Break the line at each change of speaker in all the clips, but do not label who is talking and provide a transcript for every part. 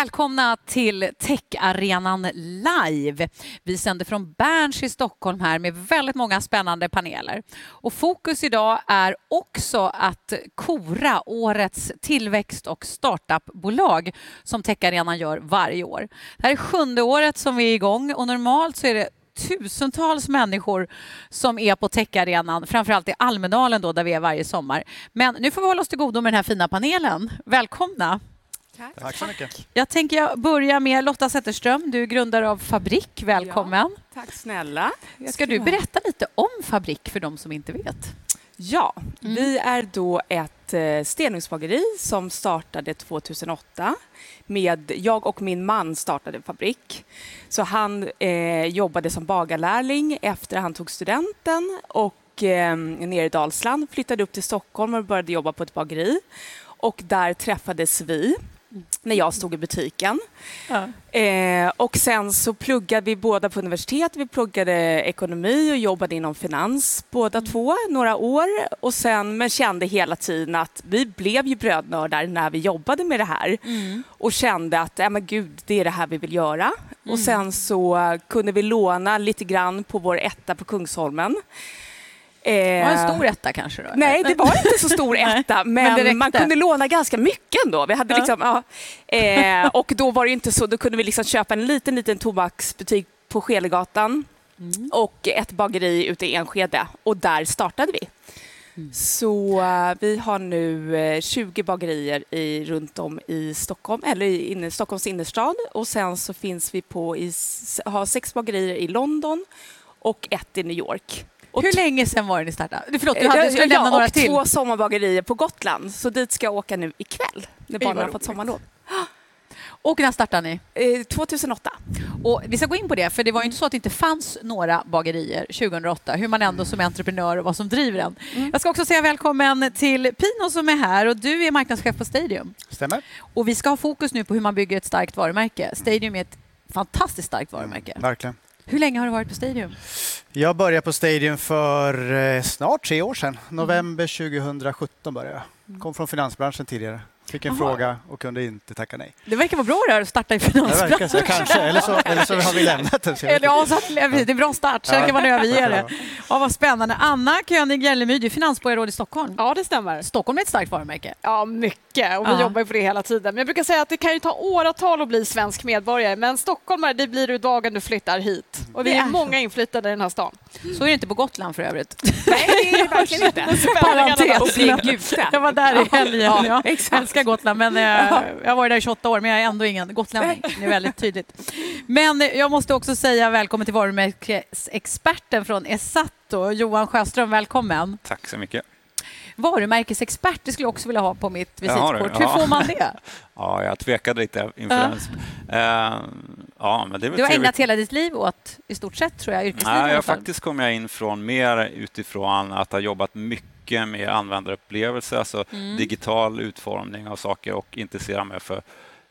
Välkomna till Techarenan live. Vi sänder från Berns i Stockholm här med väldigt många spännande paneler. Och fokus idag är också att kora årets tillväxt och startupbolag som Techarenan gör varje år. Det här är sjunde året som vi är igång och normalt så är det tusentals människor som är på techarenan, framförallt i Almedalen då, där vi är varje sommar. Men nu får vi hålla oss till godo med den här fina panelen. Välkomna!
Tack. Tack så mycket.
Jag tänker jag börja med Lotta Zetterström. Du är grundare av Fabrik. Välkommen.
Ja, tack snälla.
Ska du berätta lite om Fabrik för de som inte vet?
Ja, mm. vi är då ett eh, stenugnsbageri som startade 2008 med, jag och min man startade Fabrik. Så han eh, jobbade som bagarlärling efter han tog studenten och eh, nere i Dalsland, flyttade upp till Stockholm och började jobba på ett bageri. Och där träffades vi när jag stod i butiken. Ja. Eh, och sen så pluggade vi båda på universitet. Vi pluggade ekonomi och jobbade inom finans båda mm. två några år. Och sen, men kände hela tiden att vi blev ju brödnördar när vi jobbade med det här. Mm. Och kände att äh, men gud, det är det här vi vill göra. Mm. Och sen så kunde vi låna lite grann på vår etta på Kungsholmen.
Det var en stor etta kanske? Då,
nej, det var inte så stor etta, men, men man kunde låna ganska mycket ändå. Vi hade liksom, ja. eh, och då var det inte så, då kunde vi liksom köpa en liten, liten tobaksbutik på Skelegatan mm. och ett bageri ute i Enskede och där startade vi. Mm. Så uh, vi har nu uh, 20 bagerier i, runt om i Stockholm, eller i inne, Stockholms innerstad och sen så finns vi på i, har sex bagerier i London och ett i New York.
Och Hur länge sedan var det ni startade? Förlåt, du hade, skulle
ja,
några
och till. två sommarbagerier på Gotland. Så dit ska jag åka nu ikväll när barnen har fått sommarlov.
Och när startade ni?
Eh, 2008.
Och vi ska gå in på det, för det var ju inte så att det inte fanns några bagerier 2008, hur man ändå som entreprenör och vad som driver en. Mm. Jag ska också säga välkommen till Pino som är här och du är marknadschef på Stadium.
Stämmer.
Och vi ska ha fokus nu på hur man bygger ett starkt varumärke. Stadium är ett fantastiskt starkt varumärke.
Mm, verkligen.
Hur länge har du varit på Stadium?
Jag började på Stadium för eh, snart tre år sedan. November 2017 började jag. Kom från finansbranschen tidigare. Fick en Aha. fråga och kunde inte tacka nej.
Det verkar vara bra det här att starta i finansbranschen. Det verkar
så, kanske. Eller så, eller så har vi lämnat den.
Ja, så det är en bra start. Sen kan man överge det. Ja, vad spännande. Anna König Jellemyr, du är finansborgarråd i Stockholm.
Ja, det stämmer.
Stockholm är ett starkt varumärke.
Ja, mycket. Och vi ja. jobbar på det hela tiden. Men jag brukar säga att det kan ju ta åratal att bli svensk medborgare. Men stockholmare, det blir du dagen du flyttar hit. Och vi är, är många inflyttade i den här stan.
Så är det inte på Gotland för övrigt.
Nej, det är verkligen inte.
Parentes. Jag var där i helgen. Ja, ja. Jag älskar Gotland, men eh, jag har varit där i 28 år, men jag är ändå ingen gotlänning. Det är väldigt tydligt. Men jag måste också säga välkommen till varumärkesexperten från Esatto, Johan Sjöström. Välkommen.
Tack så mycket.
Varumärkesexpert det skulle jag också vilja ha på mitt visitkort. Hur får man det?
ja, jag tvekade lite inför uh. uh, ja, men det
Du har ägnat hela ditt liv åt, i stort sett, tror jag, yrkesliv
Nej, jag Faktiskt kom jag in från mer utifrån att ha jobbat mycket mycket med användarupplevelse, alltså mm. digital utformning av saker och intressera mig för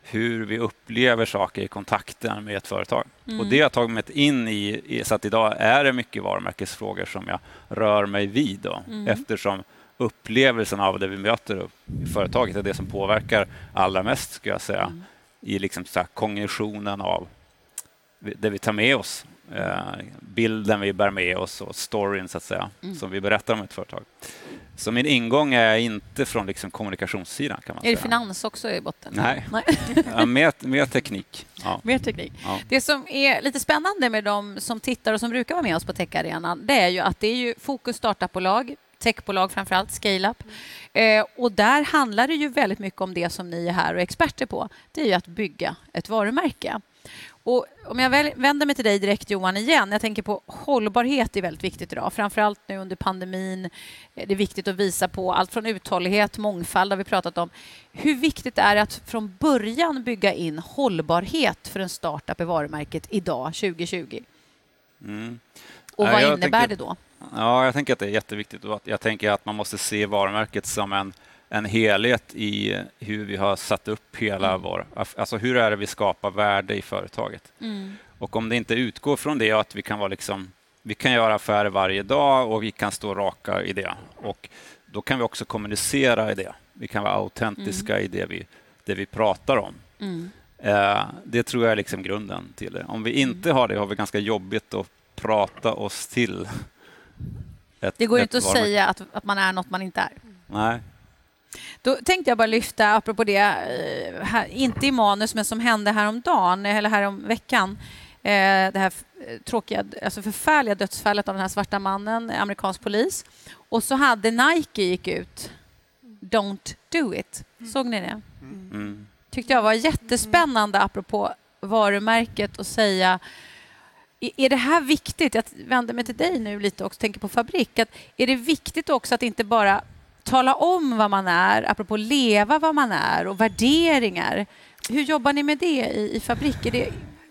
hur vi upplever saker i kontakten med ett företag. Mm. Och Det har jag tagit mig in i, så att idag är det mycket varumärkesfrågor som jag rör mig vid då, mm. eftersom upplevelsen av det vi möter i företaget är det som påverkar allra mest, ska jag säga, mm. i liksom så kognitionen av det vi tar med oss Eh, bilden vi bär med oss och storyn så att säga, mm. som vi berättar om ett företag. Så min ingång är inte från liksom kommunikationssidan. Kan man
är säga. det finans också i botten?
Nej, Nej. ja, mer, mer teknik.
Ja. Mer teknik. Ja. Det som är lite spännande med de som tittar och som brukar vara med oss på techarenan, det är ju att det är ju fokus startupbolag, techbolag framför allt, scale-up. Eh, och där handlar det ju väldigt mycket om det som ni är här och är experter på. Det är ju att bygga ett varumärke. Och om jag vänder mig till dig direkt, Johan, igen. Jag tänker på hållbarhet är väldigt viktigt idag. Framförallt nu under pandemin. Det är viktigt att visa på allt från uthållighet, mångfald har vi pratat om. Hur viktigt är det att från början bygga in hållbarhet för en startup i varumärket idag, 2020? Mm. Och vad ja, innebär
tänker,
det då?
Ja, jag tänker att det är jätteviktigt. Jag tänker att man måste se varumärket som en en helhet i hur vi har satt upp hela mm. vår... Alltså hur är det vi skapar värde i företaget? Mm. Och om det inte utgår från det att vi kan vara liksom... Vi kan göra affärer varje dag och vi kan stå raka i det. Och då kan vi också kommunicera i det. Vi kan vara autentiska mm. i det vi, det vi pratar om. Mm. Eh, det tror jag är liksom grunden till det. Om vi inte har det har vi ganska jobbigt att prata oss till
ett, Det går inte att säga att, att man är något man inte är.
Nej.
Då tänkte jag bara lyfta, apropå det, eh, här, inte i manus, men som hände häromdagen, eller härom veckan. Eh, det här tråkiga, alltså förfärliga dödsfallet av den här svarta mannen, amerikansk polis. Och så hade Nike gick ut, Don't do it. Såg ni det? Mm. tyckte jag var jättespännande, apropå varumärket, att säga är det här viktigt? Jag vänder mig till dig nu lite och tänker på fabrik. Att är det viktigt också att inte bara tala om vad man är, apropå leva vad man är och värderingar. Hur jobbar ni med det i, i fabrik? Är, det,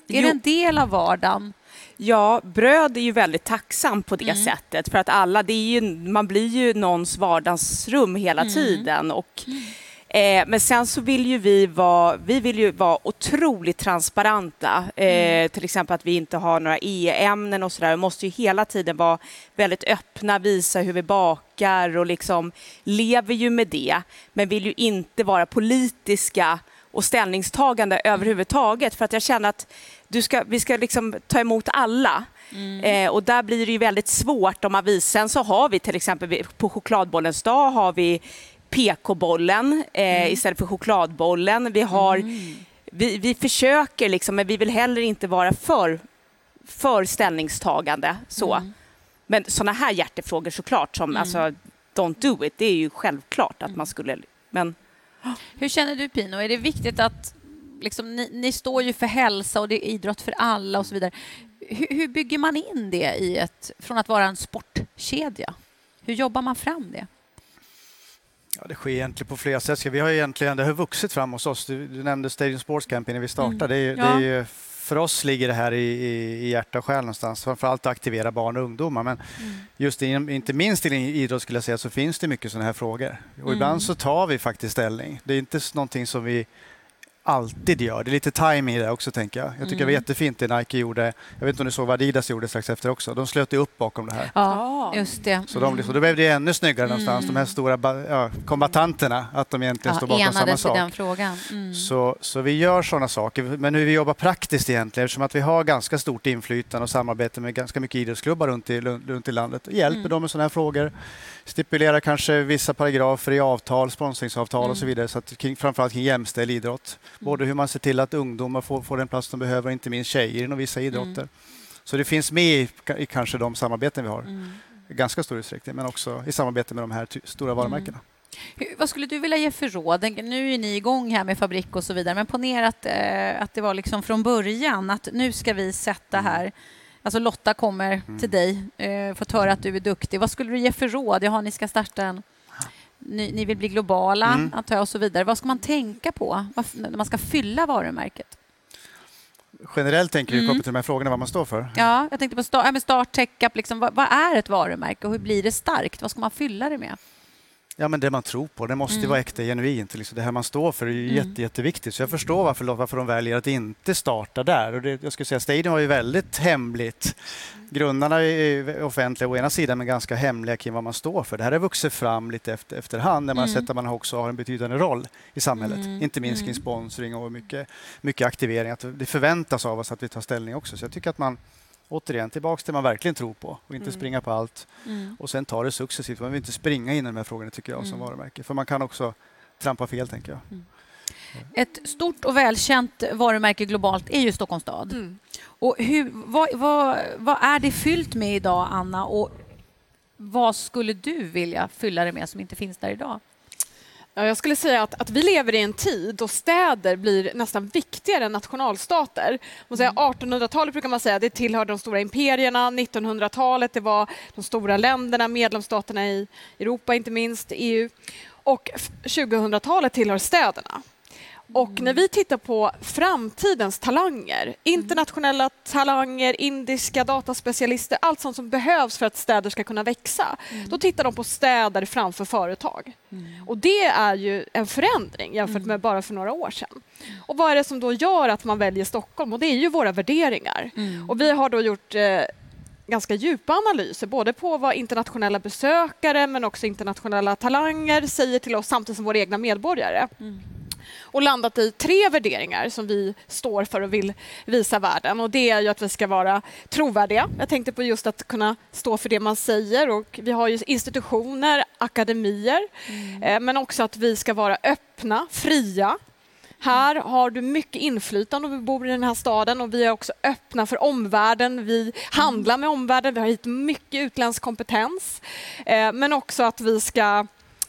är det en del av vardagen?
Ja, bröd är ju väldigt tacksam på det mm. sättet för att alla, det är ju, man blir ju någons vardagsrum hela mm. tiden och mm. Eh, men sen så vill ju vi vara, vi vill ju vara otroligt transparenta. Eh, mm. Till exempel att vi inte har några e-ämnen och sådär. Vi måste ju hela tiden vara väldigt öppna, visa hur vi bakar och liksom lever ju med det. Men vill ju inte vara politiska och ställningstagande överhuvudtaget. För att jag känner att du ska, vi ska liksom ta emot alla. Mm. Eh, och där blir det ju väldigt svårt om man visar. Sen så har vi till exempel på chokladbollens dag har vi PK-bollen eh, mm. istället för chokladbollen. Vi, har, mm. vi, vi försöker, liksom, men vi vill heller inte vara för, för ställningstagande. Så. Mm. Men sådana här hjärtefrågor såklart, som alltså, don't do it, det är ju självklart att man skulle... Men...
Hur känner du Pino? Är det viktigt att liksom, ni, ni, står ju för hälsa och det är idrott för alla och så vidare. Hur, hur, bygger man in det i ett, från att vara en sportkedja? Hur jobbar man fram det?
Ja, det sker egentligen på flera sätt. Vi har egentligen, det har vuxit fram hos oss. Du, du nämnde Stadium Sports Camping när vi startade. Mm. Det, är, ja. det är för oss ligger det här i, i, i hjärta och själ någonstans. Framförallt att aktivera barn och ungdomar. Men mm. just in, inte minst i idrott skulle jag säga så finns det mycket sådana här frågor. Och mm. ibland så tar vi faktiskt ställning. Det är inte någonting som vi alltid gör. Det är lite time i det också, tänker jag. Jag tycker mm. det var mm. jättefint det Nike gjorde. Jag vet inte om du såg vad Adidas gjorde strax efter också. De slöt upp bakom det här.
Ja, just det.
Så, de, så då blev det ännu snyggare mm. någonstans, de här stora ja, kombatanterna, att de egentligen ja, står bakom samma sak.
den frågan. Mm.
Så, så vi gör sådana saker. Men hur vi jobbar praktiskt egentligen, eftersom att vi har ganska stort inflytande och samarbete med ganska mycket idrottsklubbar runt i, runt i landet, hjälper mm. dem med sådana här frågor stipulerar kanske vissa paragrafer i avtal, sponsringsavtal mm. och så mm. vidare, så att kring, framförallt kring jämställd idrott. Mm. Både hur man ser till att ungdomar får, får den plats de behöver, inte minst tjejer inom vissa idrotter. Mm. Så det finns med i, i, kanske de samarbeten vi har, mm. ganska stor utsträckning, men också i samarbete med de här stora varumärkena.
Hur, vad skulle du vilja ge för råd? Nu är ni igång här med fabrik och så vidare, men ponera att, eh, att det var liksom från början att nu ska vi sätta här Alltså Lotta kommer mm. till dig, eh, fått höra att du är duktig. Vad skulle du ge för råd? Jaha, ni ska starta en... Ni, ni vill bli globala, mm. antar jag, och så vidare. Vad ska man tänka på när man ska fylla varumärket?
Generellt tänker du mm. kopplat till de här frågorna, vad man står för?
Ja, jag tänkte på start, ja, start tech liksom, vad, vad, är ett varumärke och hur blir det starkt? Vad ska man fylla det med?
Ja, men det man tror på. Det måste mm. vara äkta, genuint. Liksom det här man står för är mm. jätte, jätteviktigt. Så jag förstår varför, varför de väljer att inte starta där. Och det, jag skulle säga Stadium var ju väldigt hemligt. Grundarna är offentliga å ena sidan, men ganska hemliga kring vad man står för. Det här har vuxit fram lite efter, efterhand när man mm. sett att man också har en betydande roll i samhället. Mm. Inte minst kring mm. sponsring och mycket, mycket aktivering. Att det förväntas av oss att vi tar ställning också. Så jag tycker att man återigen tillbaks till det man verkligen tror på och inte mm. springa på allt. Mm. Och sen ta det successivt. Man vill inte springa in i de här frågorna tycker jag som mm. varumärke. För man kan också trampa fel tänker jag. Mm.
Ett stort och välkänt varumärke globalt är ju Stockholms stad. Mm. Och hur, vad, vad, vad är det fyllt med idag, Anna? Och vad skulle du vilja fylla det med som inte finns där idag?
Ja, jag skulle säga att, att vi lever i en tid då städer blir nästan viktigare än nationalstater. 1800-talet mm. brukar man säga det tillhörde de stora imperierna, 1900-talet det var de stora länderna, medlemsstaterna i Europa, inte minst EU. Och 2000-talet tillhör städerna. Och när vi tittar på framtidens talanger, internationella talanger, indiska dataspecialister, allt sånt som behövs för att städer ska kunna växa, mm. då tittar de på städer framför företag. Mm. Och det är ju en förändring jämfört mm. med bara för några år sedan. Och vad är det som då gör att man väljer Stockholm? Och det är ju våra värderingar. Mm. Och vi har då gjort eh, ganska djupa analyser, både på vad internationella besökare men också internationella talanger säger till oss samtidigt som våra egna medborgare. Mm. Och landat i tre värderingar som vi står för och vill visa världen. Och det är ju att vi ska vara trovärdiga. Jag tänkte på just att kunna stå för det man säger. Och vi har ju institutioner, akademier, mm. Eh, men också att vi ska vara öppna, fria, här har du mycket inflytande om vi bor i den här staden och vi är också öppna för omvärlden. Vi handlar med omvärlden, vi har hit mycket utländsk kompetens. Eh, men också att vi ska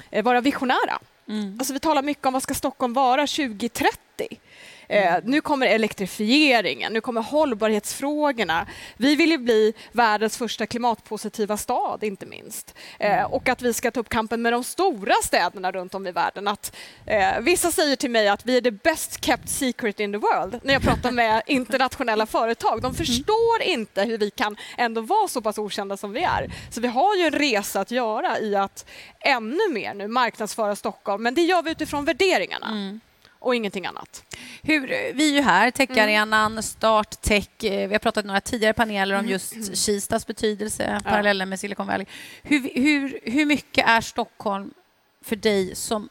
eh, vara visionära. Mm. Alltså vi talar mycket om vad ska Stockholm vara 2030. Eh, nu kommer elektrifieringen, nu kommer hållbarhetsfrågorna. Vi vill ju bli världens första klimatpositiva stad, inte minst. Eh, och att vi ska ta upp kampen med de stora städerna runt om i världen. Att, eh, vissa säger till mig att vi är the best kept secret in the world när jag pratar med internationella företag. De förstår inte hur vi kan ändå vara så pass okända som vi är. Så vi har ju en resa att göra i att ännu mer nu marknadsföra Stockholm, men det gör vi utifrån värderingarna. Mm och ingenting annat.
Hur, vi är ju här, Techarenan, mm. Start Tech. Eh, vi har pratat i några tidigare paneler om mm. just. Kistas betydelse, ja. parallellen med Silicon Valley. Hur, hur, hur mycket är Stockholm för dig som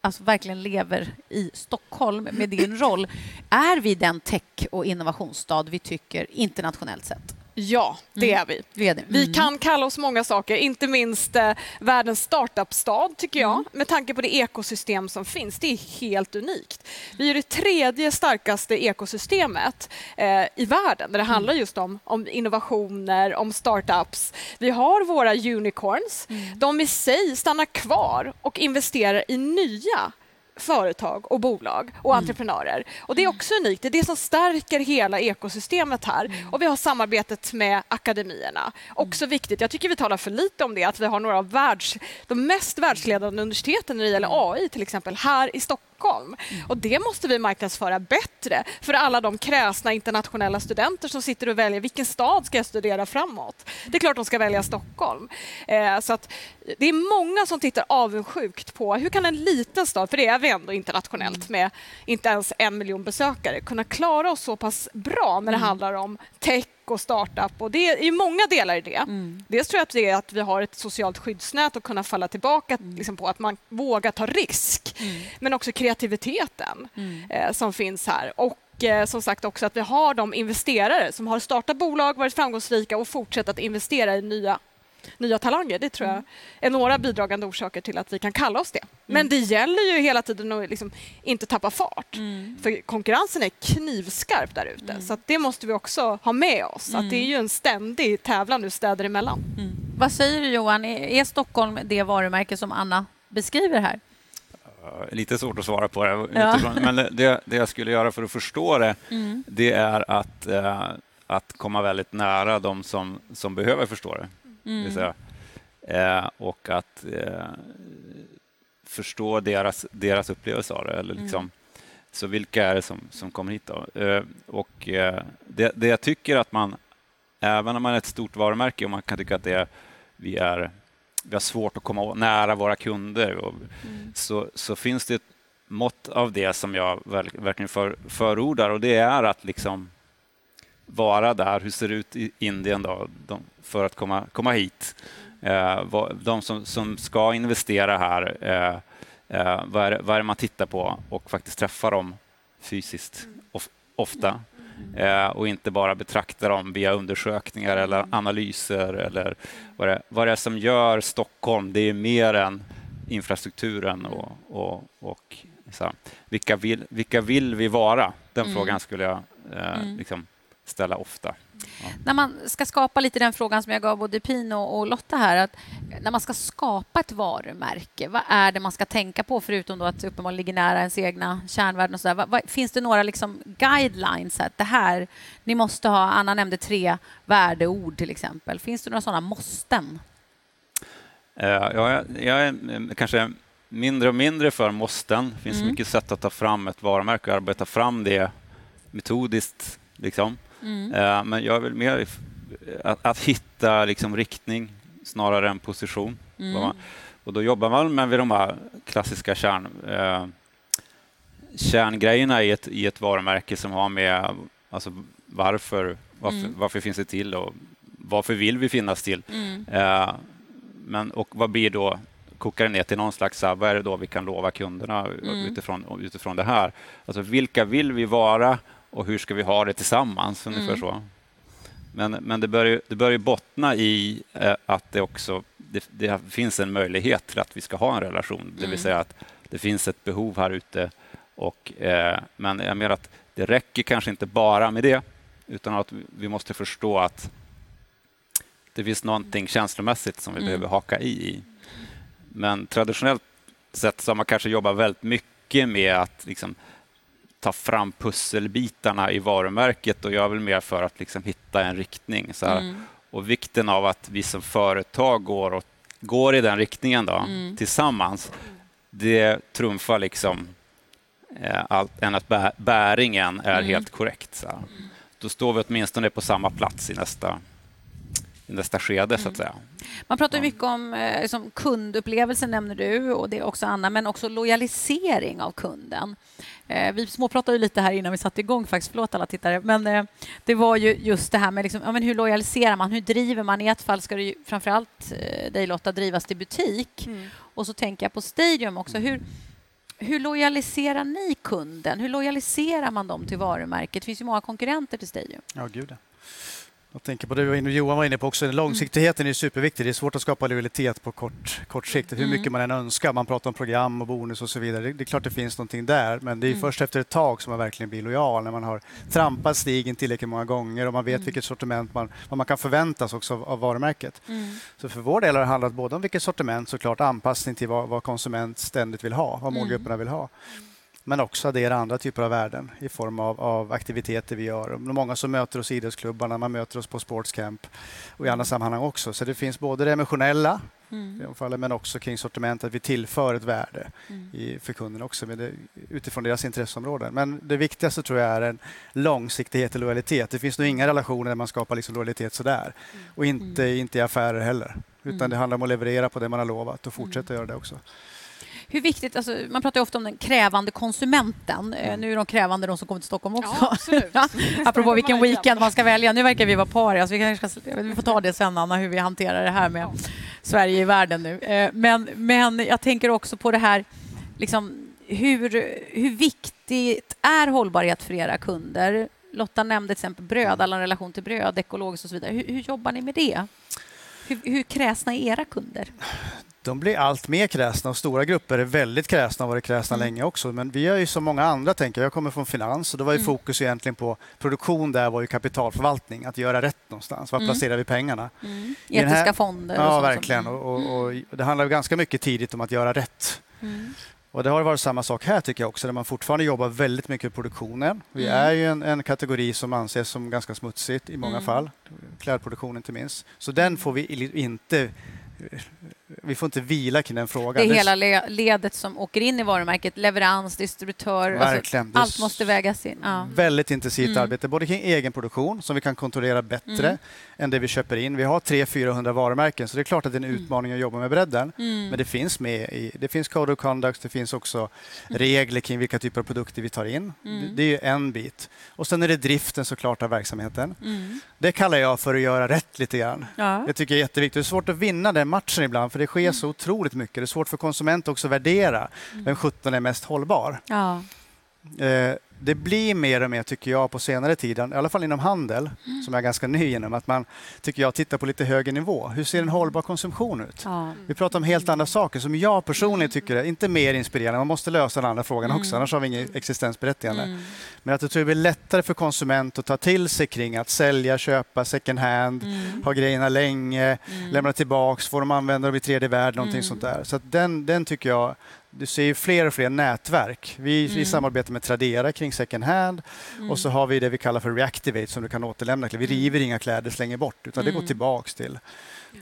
alltså verkligen lever i Stockholm med din roll? Är vi den tech och innovationsstad vi tycker internationellt sett?
Ja, det mm. är vi. Vi, är det. vi mm. kan kalla oss många saker, inte minst eh, världens startup-stad tycker jag, mm. med tanke på det ekosystem som finns. Det är helt unikt. Vi är det tredje starkaste ekosystemet eh, i världen där det mm. handlar just om, om innovationer, om startups. Vi har våra unicorns. Mm. De i sig stannar kvar och investerar i nya företag och bolag och mm. entreprenörer. Och Det är också unikt. Det är det som stärker hela ekosystemet här. Mm. Och Vi har samarbetet med akademierna. Också mm. viktigt. Jag tycker vi talar för lite om det, att vi har några av världs, de mest världsledande universiteten när det gäller AI, till exempel, här i Stockholm Stockholm. Och det måste vi marknadsföra bättre för alla de kräsna internationella studenter som sitter och väljer vilken stad ska jag studera framåt. Det är klart de ska välja Stockholm. Eh, så att det är många som tittar avundsjukt på hur kan en liten stad, för det är vi ändå internationellt med inte ens en miljon besökare, kunna klara oss så pass bra när det mm. handlar om tech och startup. Och det är många delar i det. Mm. Dels tror jag att det är att vi har ett socialt skyddsnät och kunna falla tillbaka mm. liksom på att man vågar ta risk. Mm. Men också kreativiteten mm. eh, som finns här. Och eh, som sagt också att vi har de investerare som har startat bolag, varit framgångsrika och fortsatt att investera i nya nya talanger. Det tror jag mm. är några bidragande orsaker till att vi kan kalla oss det. Men mm. det gäller ju hela tiden att liksom inte tappa fart. Mm. För konkurrensen är knivskarp där ute. Mm. Så det måste vi också ha med oss. Att det är ju en ständig tävlan nu städer emellan.
Mm. Vad säger du Johan, är Stockholm det varumärke som Anna beskriver här?
Lite svårt att svara på det. Ja. Men det, det, jag skulle göra för att förstå det, mm. det är att, eh, att komma väldigt nära de som, som behöver förstå det. Mm. Säga, eh, och att eh, förstå deras, deras upplevelse av det. Eller mm. liksom, mm. Så vilka är det som, som kommer hit? Då? Eh, och, eh, det, det jag tycker att man, även om man är ett stort varumärke och man kan tycka att det är, vi, är, vi har svårt att komma nära våra kunder, och, mm. så, så finns det ett mått av det som jag verkligen för, förordar och det är att liksom vara där. Hur ser det ut i Indien då, de, för att komma, komma hit? Eh, de som, som ska investera här, eh, eh, vad, är, vad är det man tittar på och faktiskt träffa dem fysiskt of, ofta eh, och inte bara betrakta dem via undersökningar eller analyser eller vad det, vad det är som gör Stockholm. Det är mer än infrastrukturen och, och, och så, vilka, vill, vilka vill vi vara? Den mm. frågan skulle jag eh, mm. liksom, ställa ofta.
Ja. När man ska skapa lite den frågan som jag gav både Pino och Lotta här, att när man ska skapa ett varumärke, vad är det man ska tänka på förutom då att uppenbarligen ligger nära ens egna kärnvärden och så vad, vad, finns det några liksom guidelines? Att det här, ni måste ha, Anna nämnde tre värdeord till exempel. Finns det några sådana måsten?
Uh, ja, jag, jag är kanske mindre och mindre för måsten. Det finns mm. mycket sätt att ta fram ett varumärke och arbeta fram det metodiskt. Liksom. Mm. Eh, men jag vill mer att, att hitta liksom riktning snarare än position. Mm. Och då jobbar man med de här klassiska kärn, eh, kärngrejerna i ett, i ett varumärke som har med alltså, varför, varför, mm. varför finns det till och varför vill vi finnas till? Mm. Eh, men, och vad blir då kokar det ner till någon slags, vad är det då vi kan lova kunderna mm. utifrån, utifrån det här? Alltså vilka vill vi vara och hur ska vi ha det tillsammans? Ungefär mm. så. Men, men det bör ju, det bör bottna i eh, att det också det, det, finns en möjlighet till att vi ska ha en relation. Det vill mm. säga att det finns ett behov här ute. Och, eh, men jag menar att det räcker kanske inte bara med det utan att vi måste förstå att det finns någonting känslomässigt som vi mm. behöver haka i. Men traditionellt sett så har man kanske jobbat väldigt mycket med att liksom, ta fram pusselbitarna i varumärket och jag är väl mer för att liksom hitta en riktning. Så mm. Och vikten av att vi som företag går, och, går i den riktningen då, mm. tillsammans, det trumfar liksom eh, allt än att bä, bäringen är mm. helt korrekt. Så. Då står vi åtminstone på samma plats i nästa i nästa skede, så att säga.
Man pratar mycket om eh, liksom kundupplevelsen, nämner du, och det är också Anna, men också lojalisering av kunden. Eh, vi småpratade lite här innan vi satte igång, faktiskt. förlåt alla tittare, men eh, det var ju just det här med liksom, ja, men hur lojaliserar man, hur driver man? I ett fall ska det ju framförallt eh, dig Lotta drivas till butik mm. och så tänker jag på Stadium också. Hur, hur lojaliserar ni kunden? Hur lojaliserar man dem till varumärket? Det finns ju många konkurrenter till Stadium.
Ja, gud jag tänker på det vi var inne, Johan var inne på också. Långsiktigheten är superviktig. Det är svårt att skapa lojalitet på kort, kort sikt. Hur mm. mycket man än önskar. Man pratar om program och bonus och så vidare. Det, det är klart det finns någonting där. Men det är mm. först efter ett tag som man verkligen blir lojal. När man har trampat stigen tillräckligt många gånger och man vet mm. vilket sortiment man, vad man kan förväntas också av, av varumärket. Mm. Så för vår del har det handlat både om vilket sortiment, såklart anpassning till vad, vad konsument ständigt vill ha, vad mm. målgrupperna vill ha men också addera andra typer av värden i form av, av aktiviteter vi gör. Många som möter oss i idrottsklubbarna, man möter oss på sportscamp och i andra sammanhang också. Så det finns både det emotionella mm. men också kring sortimentet, att vi tillför ett värde mm. i, för kunden också det, utifrån deras intresseområden. Men det viktigaste tror jag är en långsiktighet och lojalitet. Det finns nog inga relationer där man skapar liksom lojalitet sådär. Mm. Och inte, mm. inte i affärer heller. Utan mm. det handlar om att leverera på det man har lovat och fortsätta göra det också.
Hur viktigt, alltså, man pratar ofta om den krävande konsumenten. Eh, mm. Nu är de krävande de som kommer till Stockholm också. Ja, Apropå vilken weekend man ska välja. Nu verkar vi vara parias. Vi, kanske ska, vi får ta det sen, Anna, hur vi hanterar det här med ja. Sverige i världen nu. Eh, men, men jag tänker också på det här, liksom, hur, hur viktigt är hållbarhet för era kunder? Lotta nämnde till exempel bröd, alla relation till bröd, ekologiskt och så vidare. Hur, hur jobbar ni med det? Hur, hur kräsna är era kunder?
De blir allt mer kräsna och stora grupper är väldigt kräsna och har varit kräsna mm. länge också. Men vi är ju som många andra, tänker jag. kommer från finans och då var ju mm. fokus egentligen på produktion där var ju kapitalförvaltning, att göra rätt någonstans. Var mm. placerar vi pengarna?
Mm. Etiska här... fonder?
Och ja, verkligen. Och, och, och, det handlar ganska mycket tidigt om att göra rätt. Mm. Och Det har varit samma sak här tycker jag också, där man fortfarande jobbar väldigt mycket med produktionen. Vi mm. är ju en, en, kategori som anses som ganska smutsigt i många mm. fall, klädproduktion inte minst. Så den får vi inte vi får inte vila kring den frågan.
Det är hela ledet som åker in i varumärket, leverans, distributör, alltså allt måste vägas in. Ja.
Väldigt intensivt mm. arbete, både kring egen produktion som vi kan kontrollera bättre mm. än det vi köper in. Vi har 300-400 varumärken så det är klart att det är en mm. utmaning att jobba med bredden. Mm. Men det finns med i, det finns Code of Conduct, det finns också mm. regler kring vilka typer av produkter vi tar in. Det, det, är en bit. Och sen är det driften såklart av verksamheten. Det kallar jag för att göra rätt lite grann. Ja. Jag tycker det är jätteviktigt. Det är svårt att vinna den matchen ibland för det sker så otroligt mycket. Det är svårt för konsumenter också att värdera vem 17 är mest hållbar. Ja. Eh, det blir mer och mer, tycker jag, på senare tid, i alla fall inom handel, mm. som jag är ganska ny inom, att man tycker jag tittar på lite högre nivå. Hur ser en hållbar konsumtion ut? Ja. Vi pratar om helt andra saker som jag personligen tycker är inte mer inspirerande. Man måste lösa den andra frågan mm. också, annars har vi inget existensberättigande. Mm. Men att jag tror det blir lättare för konsument att ta till sig kring att sälja, köpa second hand, mm. ha grejerna länge, mm. lämna tillbaks, få dem använda dem i tredje värld, någonting mm. sånt där. Så den, den tycker jag du ser ju fler och fler nätverk. Vi, mm. vi samarbetar med Tradera kring second hand mm. och så har vi det vi kallar för Reactivate som du kan återlämna. Vi mm. river inga kläder, slänger bort, utan det går mm. tillbaks till.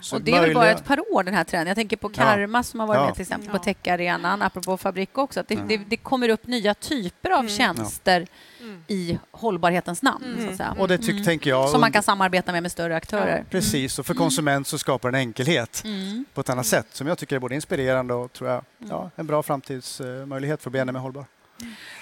Så och det är väl bara ett par år den här trenden. Jag tänker på Karma ja. som har varit ja. med till exempel på Techarenan, apropå fabrik också. Att det, det, det, kommer upp nya typer av mm. tjänster mm. i hållbarhetens namn. Mm. Så att säga.
Och det tyck, tänker jag,
som man kan samarbeta med med större aktörer.
Precis, och för konsument så skapar det en enkelhet på ett annat sätt som jag tycker är både inspirerande och tror jag, ja, en bra framtidsmöjlighet för mer hållbar.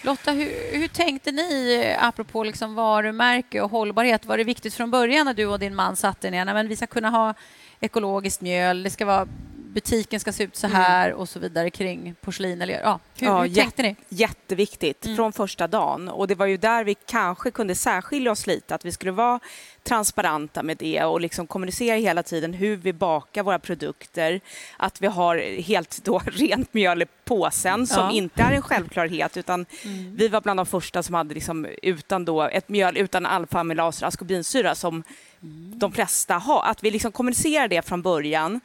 Lotta, hur, hur, tänkte ni apropå liksom varumärke och hållbarhet? Var det viktigt från början när du och din man satte ner? Men vi ska kunna ha ekologiskt mjöl, det ska vara butiken ska se ut så här och så vidare kring porslin. Eller, ja, hur,
Ja,
hur tänkte ni?
Jätteviktigt
Mm.
från första dagen. Och det var ju där vi kanske kunde särskilja oss lite, att vi skulle vara transparenta med det och liksom kommunicera hela tiden hur vi bakar våra produkter. Att vi har helt då rent mjöl i påsen som
Ja.
inte är en självklarhet utan
Mm.
vi var bland de första som hade liksom utan då ett mjöl utan alfa-amylas och askorbinsyra som
Mm.
de flesta har. Att vi liksom kommunicerar det från början.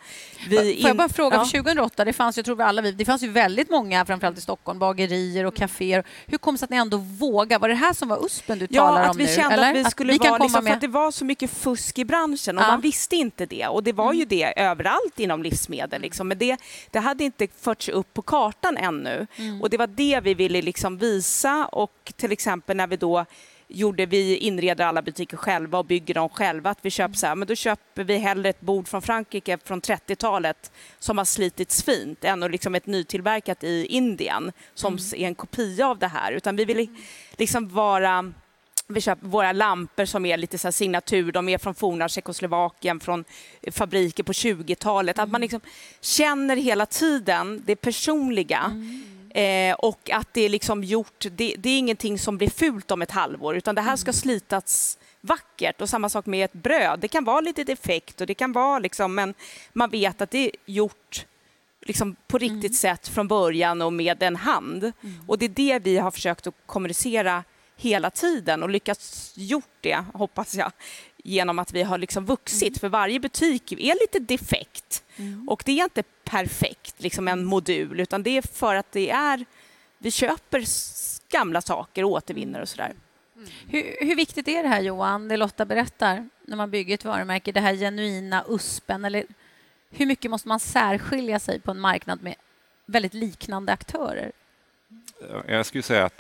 Vi
Får jag bara fråga,
Ja.
för 2008, det fanns, jag tror vi alla vi, det fanns ju väldigt många, framförallt i Stockholm, bagerier och kaféer. Hur kom det sig att ni ändå vågade? Var det här som var USPen du
Ja,
talar
att
om
vi
nu?
kände
eller?
att vi skulle
vi kan
vara,
komma
liksom, för att det var så mycket fusk i branschen och
Ja. Mm.
man visste inte det. Och det var ju det överallt inom livsmedel. Liksom. Men det, det hade inte förts upp på kartan ännu.
Mm.
Och det var det vi ville liksom visa och till exempel när vi då gjorde, vi inreder alla butiker själva och bygger dem själva. Att vi köper så här, men då köper vi hellre ett bord från Frankrike från 30-talet som har slitits fint än liksom ett nytillverkat i Indien som
Mm.
är en kopia av det här. Utan vi ville liksom vara vi köper våra lampor som är lite så här signatur, de är från forna Tjeckoslovakien, från fabriker på 20-talet. Att man liksom känner hela tiden det personliga. Eh, och att det är liksom gjort, det, det är ingenting som blir fult om ett halvår utan det här ska slitas vackert. Och samma sak med ett bröd, det kan vara lite defekt och det kan vara liksom, men man vet att det är gjort liksom på riktigt sätt från början och med en hand. Och det är det vi har försökt att kommunicera hela tiden och lyckats gjort det, hoppas jag, genom att vi har liksom vuxit. För varje butik är lite defekt och det är inte perfekt, liksom en modul, utan det är för att det är, vi köper gamla saker och återvinner och sådär.
Hur, hur viktigt är det här Johan, det Lotta berättar, när man bygger ett varumärke, det här genuina USPen? Eller hur mycket måste man särskilja sig på en marknad med väldigt liknande aktörer?
Jag skulle säga att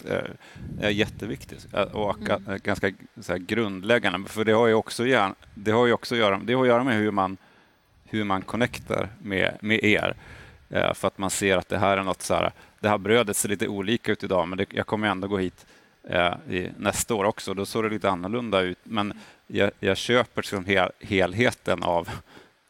det är jätteviktigt eh, och
Mm.
ga- ganska grundläggande. För det har ju också, gärna, det har ju också att göra, det har att göra med hur man, hur man connectar med, med er. Eh, För att man ser att det här är något så här, det här brödet ser lite olika ut idag men det, jag kommer ändå gå hit eh, i, nästa år också. Då såg det lite annorlunda ut. Men jag, jag köper liksom hel, helheten av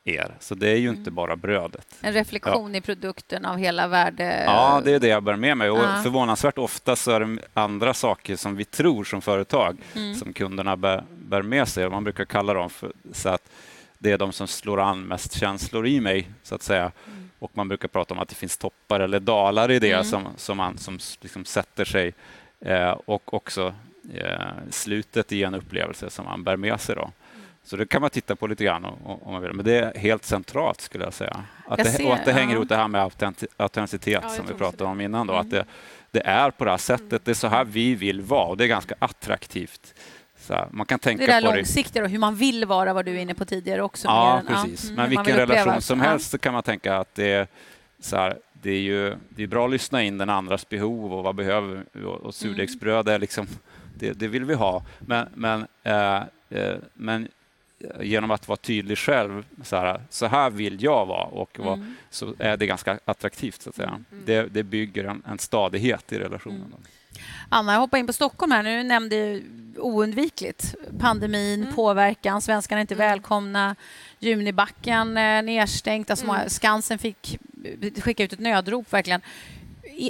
er. Så det är ju
Mm.
inte bara brödet.
En reflektion i produkten av hela värde...
Ja, det är det jag bär med mig. Och
Ja.
Förvånansvärt ofta så är det andra saker som vi tror som företag
Mm.
som kunderna bär, bär med sig. Man brukar kalla dem för så att det är de som slår an mest känslor i mig, så att säga. Och man brukar prata om att det finns toppar eller dalar i det
Mm.
som, som, man, som liksom sätter sig. Eh, och också eh, slutet i en upplevelse som man bär med sig. Då. Så det kan man titta på lite grann om, man vill. Men det är helt centralt skulle jag säga. Att
Jag
det,
ser,
och att det hänger
ja.
ihop det här med autenti- autenticitet
Ja,
som vi pratade
det.
om innan. Då,
Mm.
att det, det är på det här sättet. Det är så här vi vill vara och det är ganska attraktivt. Här, man kan tänka
Det där
på det.
långsiktiga och hur man vill vara, var du inne på tidigare också.
Ja, precis.
mm,
Men vilken
uppleva.
relation som helst så kan man tänka att det är så här, det är ju det är bra att lyssna in den andras behov och vad behöver vi? och, och surdegsbröd är liksom det, det vill vi ha. Men, men, eh, eh, men genom att vara tydlig själv, så här, så här vill jag vara och
Mm.
så är det ganska attraktivt. så att säga. Det, det bygger en, en stadighet i relationen.
Mm. Anna, jag hoppar in på Stockholm här. Nu nämnde jag oundvikligt pandemin,
Mm.
påverkan, svenskarna är inte välkomna, Junibacken eh, nedstängt, alltså
Mm.
Skansen fick skicka ut ett nödrop verkligen.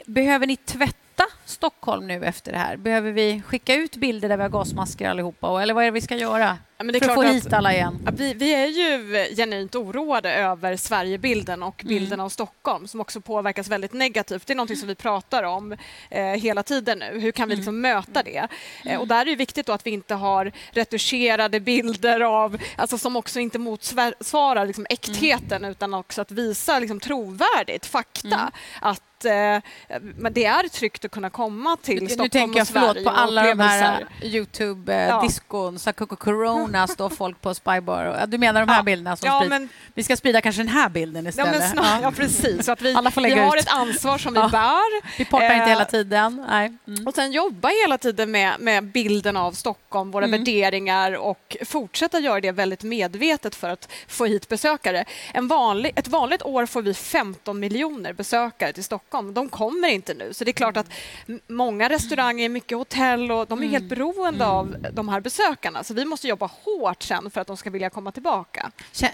Behöver ni tvätta Stockholm nu efter det här? Behöver vi skicka ut bilder där vi har gasmasker allihopa? Eller vad är det vi ska göra
Ja,
för att få hit
att-
alla igen?
Vi, vi är ju genuint oroade över Sverigebilden och
Mm.
bilden av Stockholm som också påverkas väldigt negativt. Det är något som vi pratar om eh, hela tiden nu. Hur kan vi liksom möta det? Eh, och där är det viktigt att vi inte har retuscherade bilder av, alltså som också inte motsvarar liksom äktheten utan också att visa liksom trovärdigt fakta. Att eh, men det är tryggt att kunna komma till
Nu
Stockholm
tänker jag
och
förlåt på alla de här. Youtube-diskon, så här Corona står folk på Spybar. Ja, Du menar de här
Ja.
bilderna som
Ja,
sprids?
men
Vi ska sprida kanske den här bilden
Ja,
istället.
men snar, ja. precis. Så att vi,
Alla får
vi
lägga
har
ut.
ett ansvar som vi
Ja.
bär.
Vi portar inte
Eh,
hela tiden. Nej. Mm.
Och sen jobba hela tiden med, med bilden av Stockholm, våra
Mm.
värderingar och fortsätta göra det väldigt medvetet för att få hit besökare. En vanlig, ett vanligt år får vi 15 miljoner besökare till Stockholm Stockholm. De kommer inte nu. Så det är klart att många restauranger, mycket hotell och de är helt beroende av de här besökarna. Så vi måste jobba hårt sen för att de ska vilja komma tillbaka.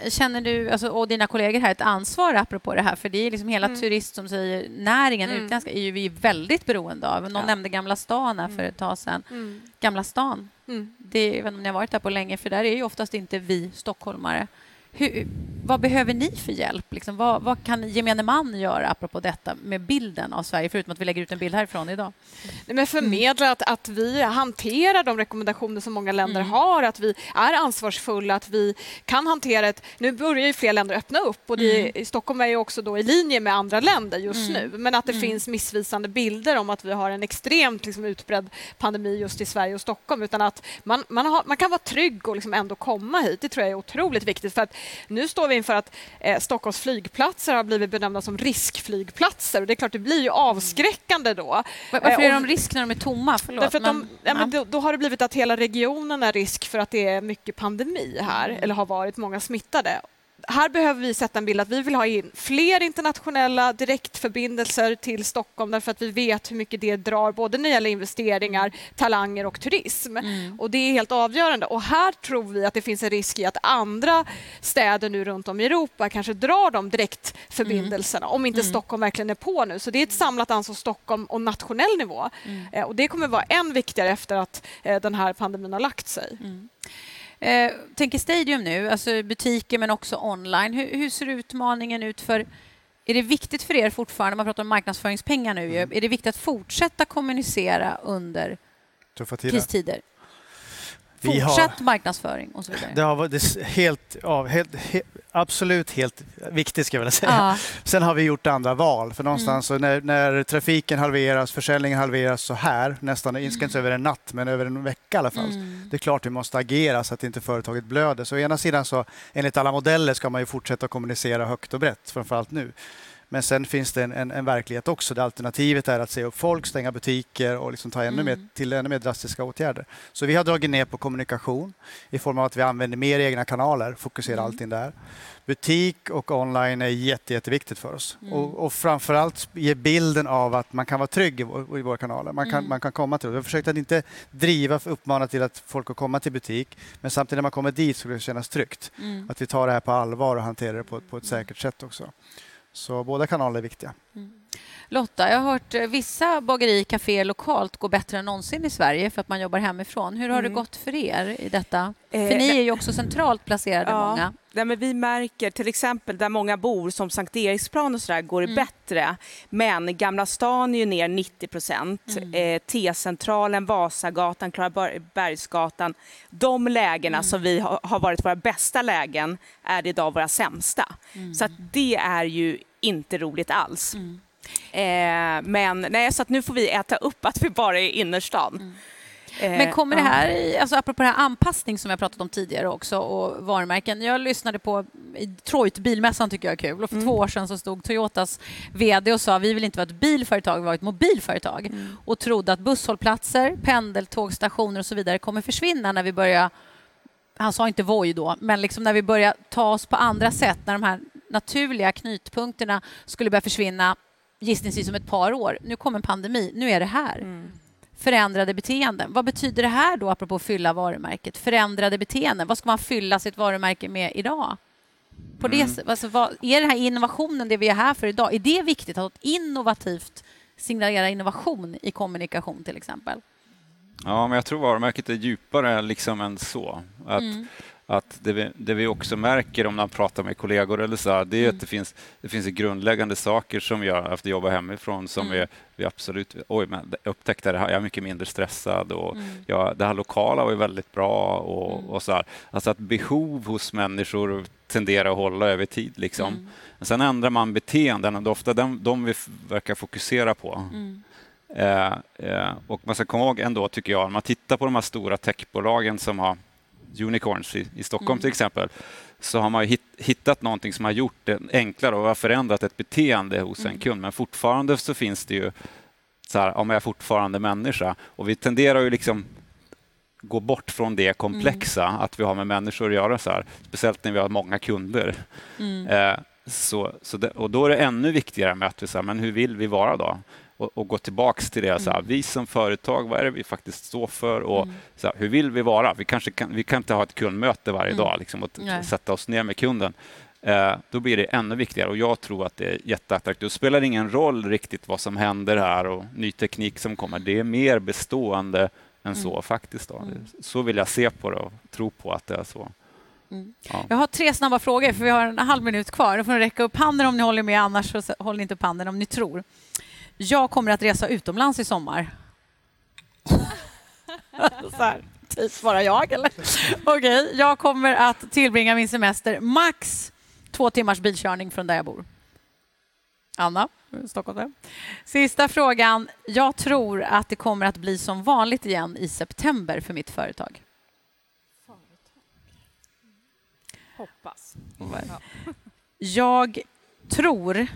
Känner du alltså, och dina kollegor här ett ansvar apropå det här? För det är liksom hela mm. turist som säger näringen, mm. utländska, är ju vi väldigt beroende av. Någon ja. nämnde Gamla stan här för ett tag sedan. Mm. Gamla stan, mm. det, jag vet inte om ni har varit där på länge, för där är ju oftast inte vi stockholmare. Hur, vad behöver ni för hjälp? Liksom, vad, vad, kan gemene man göra apropå detta med bilden av Sverige, förutom att vi lägger ut en bild härifrån idag?
Men förmedla att, att vi hanterar de rekommendationer som många länder mm. har, att vi är ansvarsfulla, att vi kan hantera ett... Nu börjar ju fler länder öppna upp och det, mm. Stockholm är ju också då i linje med andra länder just mm. nu, men att det mm. finns missvisande bilder om att vi har en extremt liksom, utbredd pandemi just i Sverige och Stockholm, utan att man, man, har, man kan vara trygg och liksom ändå komma hit. Det tror jag är otroligt viktigt, för att nu står vi inför att eh, Stockholms flygplatser har blivit benämnda som riskflygplatser och det är klart, det blir ju avskräckande då.
Varför är de risk när de är tomma?
Förlåt, därför men, de, ja, men då, då, har det blivit att hela regionen är risk för att det är mycket pandemi här, mm. eller har varit många smittade här behöver vi sätta en bild att vi vill ha in fler internationella direktförbindelser till Stockholm därför att vi vet hur mycket det drar både när det gäller investeringar, talanger och turism. Mm. Och Det är helt avgörande. Och Här tror vi att det finns en risk i att andra städer nu runt om i Europa kanske drar de direktförbindelserna mm. om inte mm. Stockholm verkligen är på nu. Så det är ett samlat ansvar Stockholm och nationell nivå. Mm. Eh, och Det kommer vara än viktigare efter att eh, den här pandemin har lagt sig.
Eh, tänker Stadium nu, alltså butiker men också online. Hur, hur, ser utmaningen ut för... Är det viktigt för er fortfarande, man pratar om marknadsföringspengar nu, mm. är det viktigt att fortsätta kommunicera under kristider? Fortsatt har, marknadsföring och så vidare.
Det har varit helt, ja, helt, helt, absolut helt viktigt, ska jag vilja säga. Ja. Sen har vi gjort andra val. För någonstans mm. när, när, trafiken halveras, försäljningen halveras så här, nästan, mm. inte över en natt, men över en vecka i alla fall. Mm. Det är klart vi måste agera så att inte företaget blöder. Så å ena sidan så, enligt alla modeller, ska man ju fortsätta kommunicera högt och brett, framförallt nu. Men sen finns det en, en, en, verklighet också där alternativet är att se upp folk, stänga butiker och liksom ta ännu mm. mer, till ännu mer drastiska åtgärder. Så vi har dragit ner på kommunikation i form av att vi använder mer egna kanaler, fokuserar mm. allting där. Butik och online är jätte, jätteviktigt för oss. Mm. Och, och framförallt ge bilden av att man kan vara trygg i, i våra kanaler. Man kan, mm. man kan komma till det. Vi har försökt att inte driva, uppmana till att folk ska komma till butik, men samtidigt när man kommer dit så ska det kännas tryggt. Mm. Att vi tar det här på allvar och hanterar det på, på ett säkert sätt också. Så båda kanaler är viktiga. Mm.
Lotta, jag har hört eh, vissa bageri kaféer lokalt gå bättre än någonsin i Sverige för att man jobbar hemifrån. Hur har mm. det gått för er i detta? Eh, för ni är ju också centralt placerade, ja, många.
Nej, men vi märker till exempel där många bor, som Sankt Eriksplan och sådär, går det mm. bättre. Men Gamla stan är ju ner 90 procent. Mm. Eh, T-centralen, Vasagatan, Klarabergsgatan. De lägena mm. som vi har, har, varit våra bästa lägen är idag våra sämsta. Mm. Så att det är ju inte roligt alls. Mm. Eh, men nej, så att nu får vi äta upp att vi bara är i innerstan. Mm.
Eh, men kommer det här, alltså apropå det här anpassning som jag pratat om tidigare också och varumärken. Jag lyssnade på Detroit, bilmässan tycker jag är kul och för mm. två år sedan så stod Toyotas VD och sa vi vill inte vara ett bilföretag, vi vill vara ett mobilföretag mm. och trodde att busshållplatser, pendeltågstationer och så vidare kommer försvinna när vi börjar han sa inte Voi då, men liksom när vi börjar ta oss på andra sätt, när de här naturliga knytpunkterna skulle börja försvinna gissningsvis om ett par år. Nu kommer en pandemi, nu är det här. Mm. Förändrade beteenden. Vad betyder det här då, apropå fylla varumärket? Förändrade beteenden. Vad ska man fylla sitt varumärke med idag? På mm. det, alltså, vad, är den här innovationen det vi är här för idag? Är det viktigt att innovativt signalera innovation i kommunikation till exempel?
Ja, men jag tror varumärket är djupare liksom än så. Att, mm att det vi, det vi också märker om man pratar med kollegor eller så, det är mm. att det finns, det finns grundläggande saker som jag efter jobba hemifrån som mm. vi, vi absolut, oj, men jag upptäckte det här, jag är mycket mindre stressad och mm. jag, det här lokala var ju väldigt bra och, mm. och så här. Alltså att behov hos människor tenderar att hålla över tid liksom. Mm. Sen ändrar man beteenden och det är ofta de, de vi verkar fokusera på. Mm. Eh, eh, och man ska komma ihåg ändå, tycker jag, om man tittar på de här stora techbolagen som har unicorns i, i Stockholm mm. till exempel, så har man hit, hittat någonting som har gjort det enklare och har förändrat ett beteende hos mm. en kund. Men fortfarande så finns det ju så här, om jag är fortfarande människa och vi tenderar ju liksom gå bort från det komplexa, mm. att vi har med människor att göra så här, speciellt när vi har många kunder. Mm. Eh, så, så det, och då är det ännu viktigare med att vi säger, men hur vill vi vara då? Och, och gå tillbaks till det, så här, mm. vi som företag, vad är det vi faktiskt står för och mm. så här, hur vill vi vara? Vi kanske kan, vi kan inte ha ett kundmöte varje mm. dag liksom, och Nej. sätta oss ner med kunden. Eh, då blir det ännu viktigare och jag tror att det är jätteattraktivt. Det spelar ingen roll riktigt vad som händer här och ny teknik som kommer. Det är mer bestående än mm. så faktiskt. Då. Mm. Så vill jag se på det och tro på att det är så.
Mm. Ja. Jag har tre snabba frågor, för vi har en halv minut kvar. Då får ni räcka upp handen om ni håller med, annars så håll inte upp handen om ni tror. Jag kommer att resa utomlands i sommar. så här, typ svarar jag, eller? Okej, okay. jag kommer att tillbringa min semester max två timmars bilkörning från där jag bor. Anna, Stockholm. Sista frågan. Jag tror att det kommer att bli som vanligt igen i september för mitt företag.
Hoppas.
Jag tror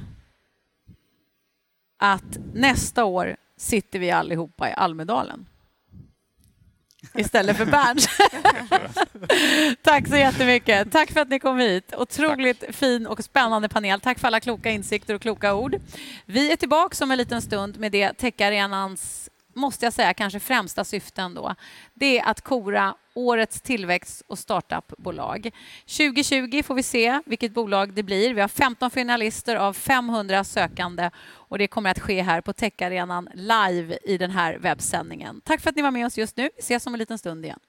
att nästa år sitter vi allihopa i Almedalen istället för Bernt. Tack så jättemycket. Tack för att ni kom hit. Otroligt Tack. fin och spännande panel. Tack för alla kloka insikter och kloka ord. Vi är tillbaka om en liten stund med det Techarenans måste jag säga, kanske främsta syften då, det är att kora årets tillväxt och startupbolag. 2020 får vi se vilket bolag det blir. Vi har 15 finalister av 500 sökande och det kommer att ske här på Techarenan live i den här webbsändningen. Tack för att ni var med oss just nu. Vi ses om en liten stund igen.